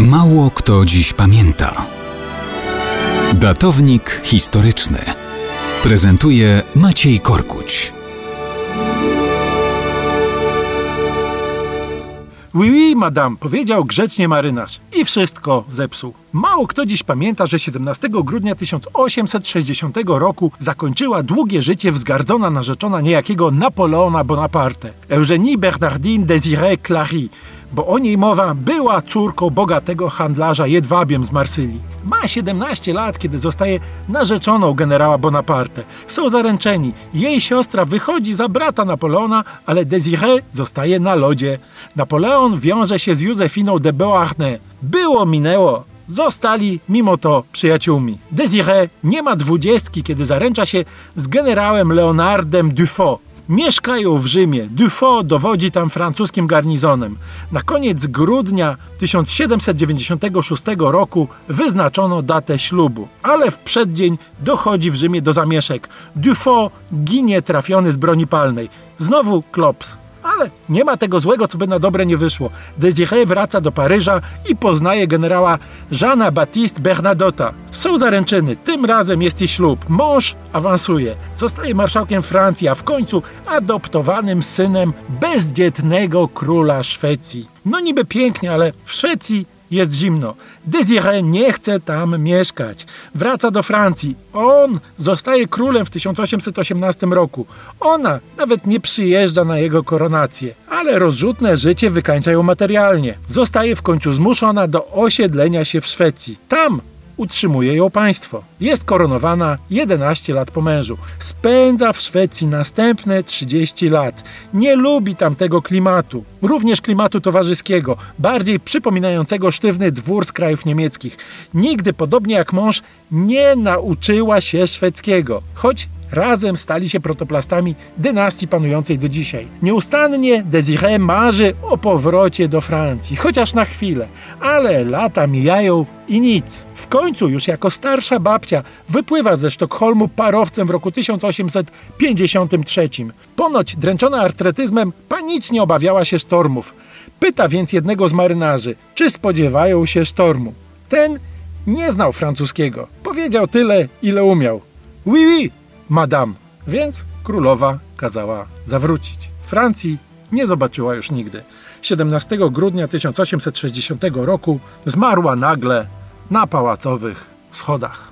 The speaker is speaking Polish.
Mało kto dziś pamięta. Datownik historyczny prezentuje Maciej Korkuć. Oui, oui, madame, powiedział grzecznie marynarz i wszystko zepsuł. Mało kto dziś pamięta, że 17 grudnia 1860 roku zakończyła długie życie wzgardzona narzeczona niejakiego Napoleona Bonaparte, Eugénie Bernardine Désirée Clary, bo o niej mowa była córką bogatego handlarza jedwabiem z Marsylii. Ma 17 lat, kiedy zostaje narzeczoną generała Bonaparte. Są zaręczeni. Jej siostra wychodzi za brata Napoleona, ale Désirée zostaje na lodzie. Napoleon wiąże się z Józefiną de Beauharnais. Było, minęło. Zostali mimo to przyjaciółmi. Désirée nie ma dwudziestki, kiedy zaręcza się z generałem Leonardem Dufaux. Mieszkają w Rzymie. Dufaux dowodzi tam francuskim garnizonem. Na koniec grudnia 1796 roku wyznaczono datę ślubu, ale w przeddzień dochodzi w Rzymie do zamieszek. Dufaux ginie trafiony z broni palnej. Znowu klops. Ale nie ma tego złego, co by na dobre nie wyszło. Désiré wraca do Paryża i poznaje generała Jeana Baptiste Bernadota. Są zaręczyny, tym razem jest i ślub. Mąż awansuje, zostaje marszałkiem Francji, a w końcu adoptowanym synem bezdzietnego króla Szwecji. No niby pięknie, ale w Szwecji jest zimno. Désiré nie chce tam mieszkać. Wraca do Francji. On zostaje królem w 1818 roku. Ona nawet nie przyjeżdża na jego koronację. Ale rozrzutne życie wykańcza ją materialnie. Zostaje w końcu zmuszona do osiedlenia się w Szwecji. Tam utrzymuje ją państwo. Jest koronowana 11 lat po mężu. Spędza w Szwecji następne 30 lat. Nie lubi tamtego klimatu, również klimatu towarzyskiego, bardziej przypominającego sztywny dwór z krajów niemieckich. Nigdy, podobnie jak mąż, nie nauczyła się szwedzkiego, choć razem stali się protoplastami dynastii panującej do dzisiaj. Nieustannie Désiré marzy o powrocie do Francji, chociaż na chwilę, ale lata mijają i nic. W końcu już jako starsza babcia wypływa ze Sztokholmu parowcem w roku 1853. Ponoć dręczona artretyzmem panicznie obawiała się sztormów. Pyta więc jednego z marynarzy, czy spodziewają się sztormu. Ten nie znał francuskiego. Powiedział tyle, ile umiał. Oui, oui, madame. Więc królowa kazała zawrócić. Francji nie zobaczyła już nigdy. 17 grudnia 1860 roku zmarła nagle na pałacowych schodach.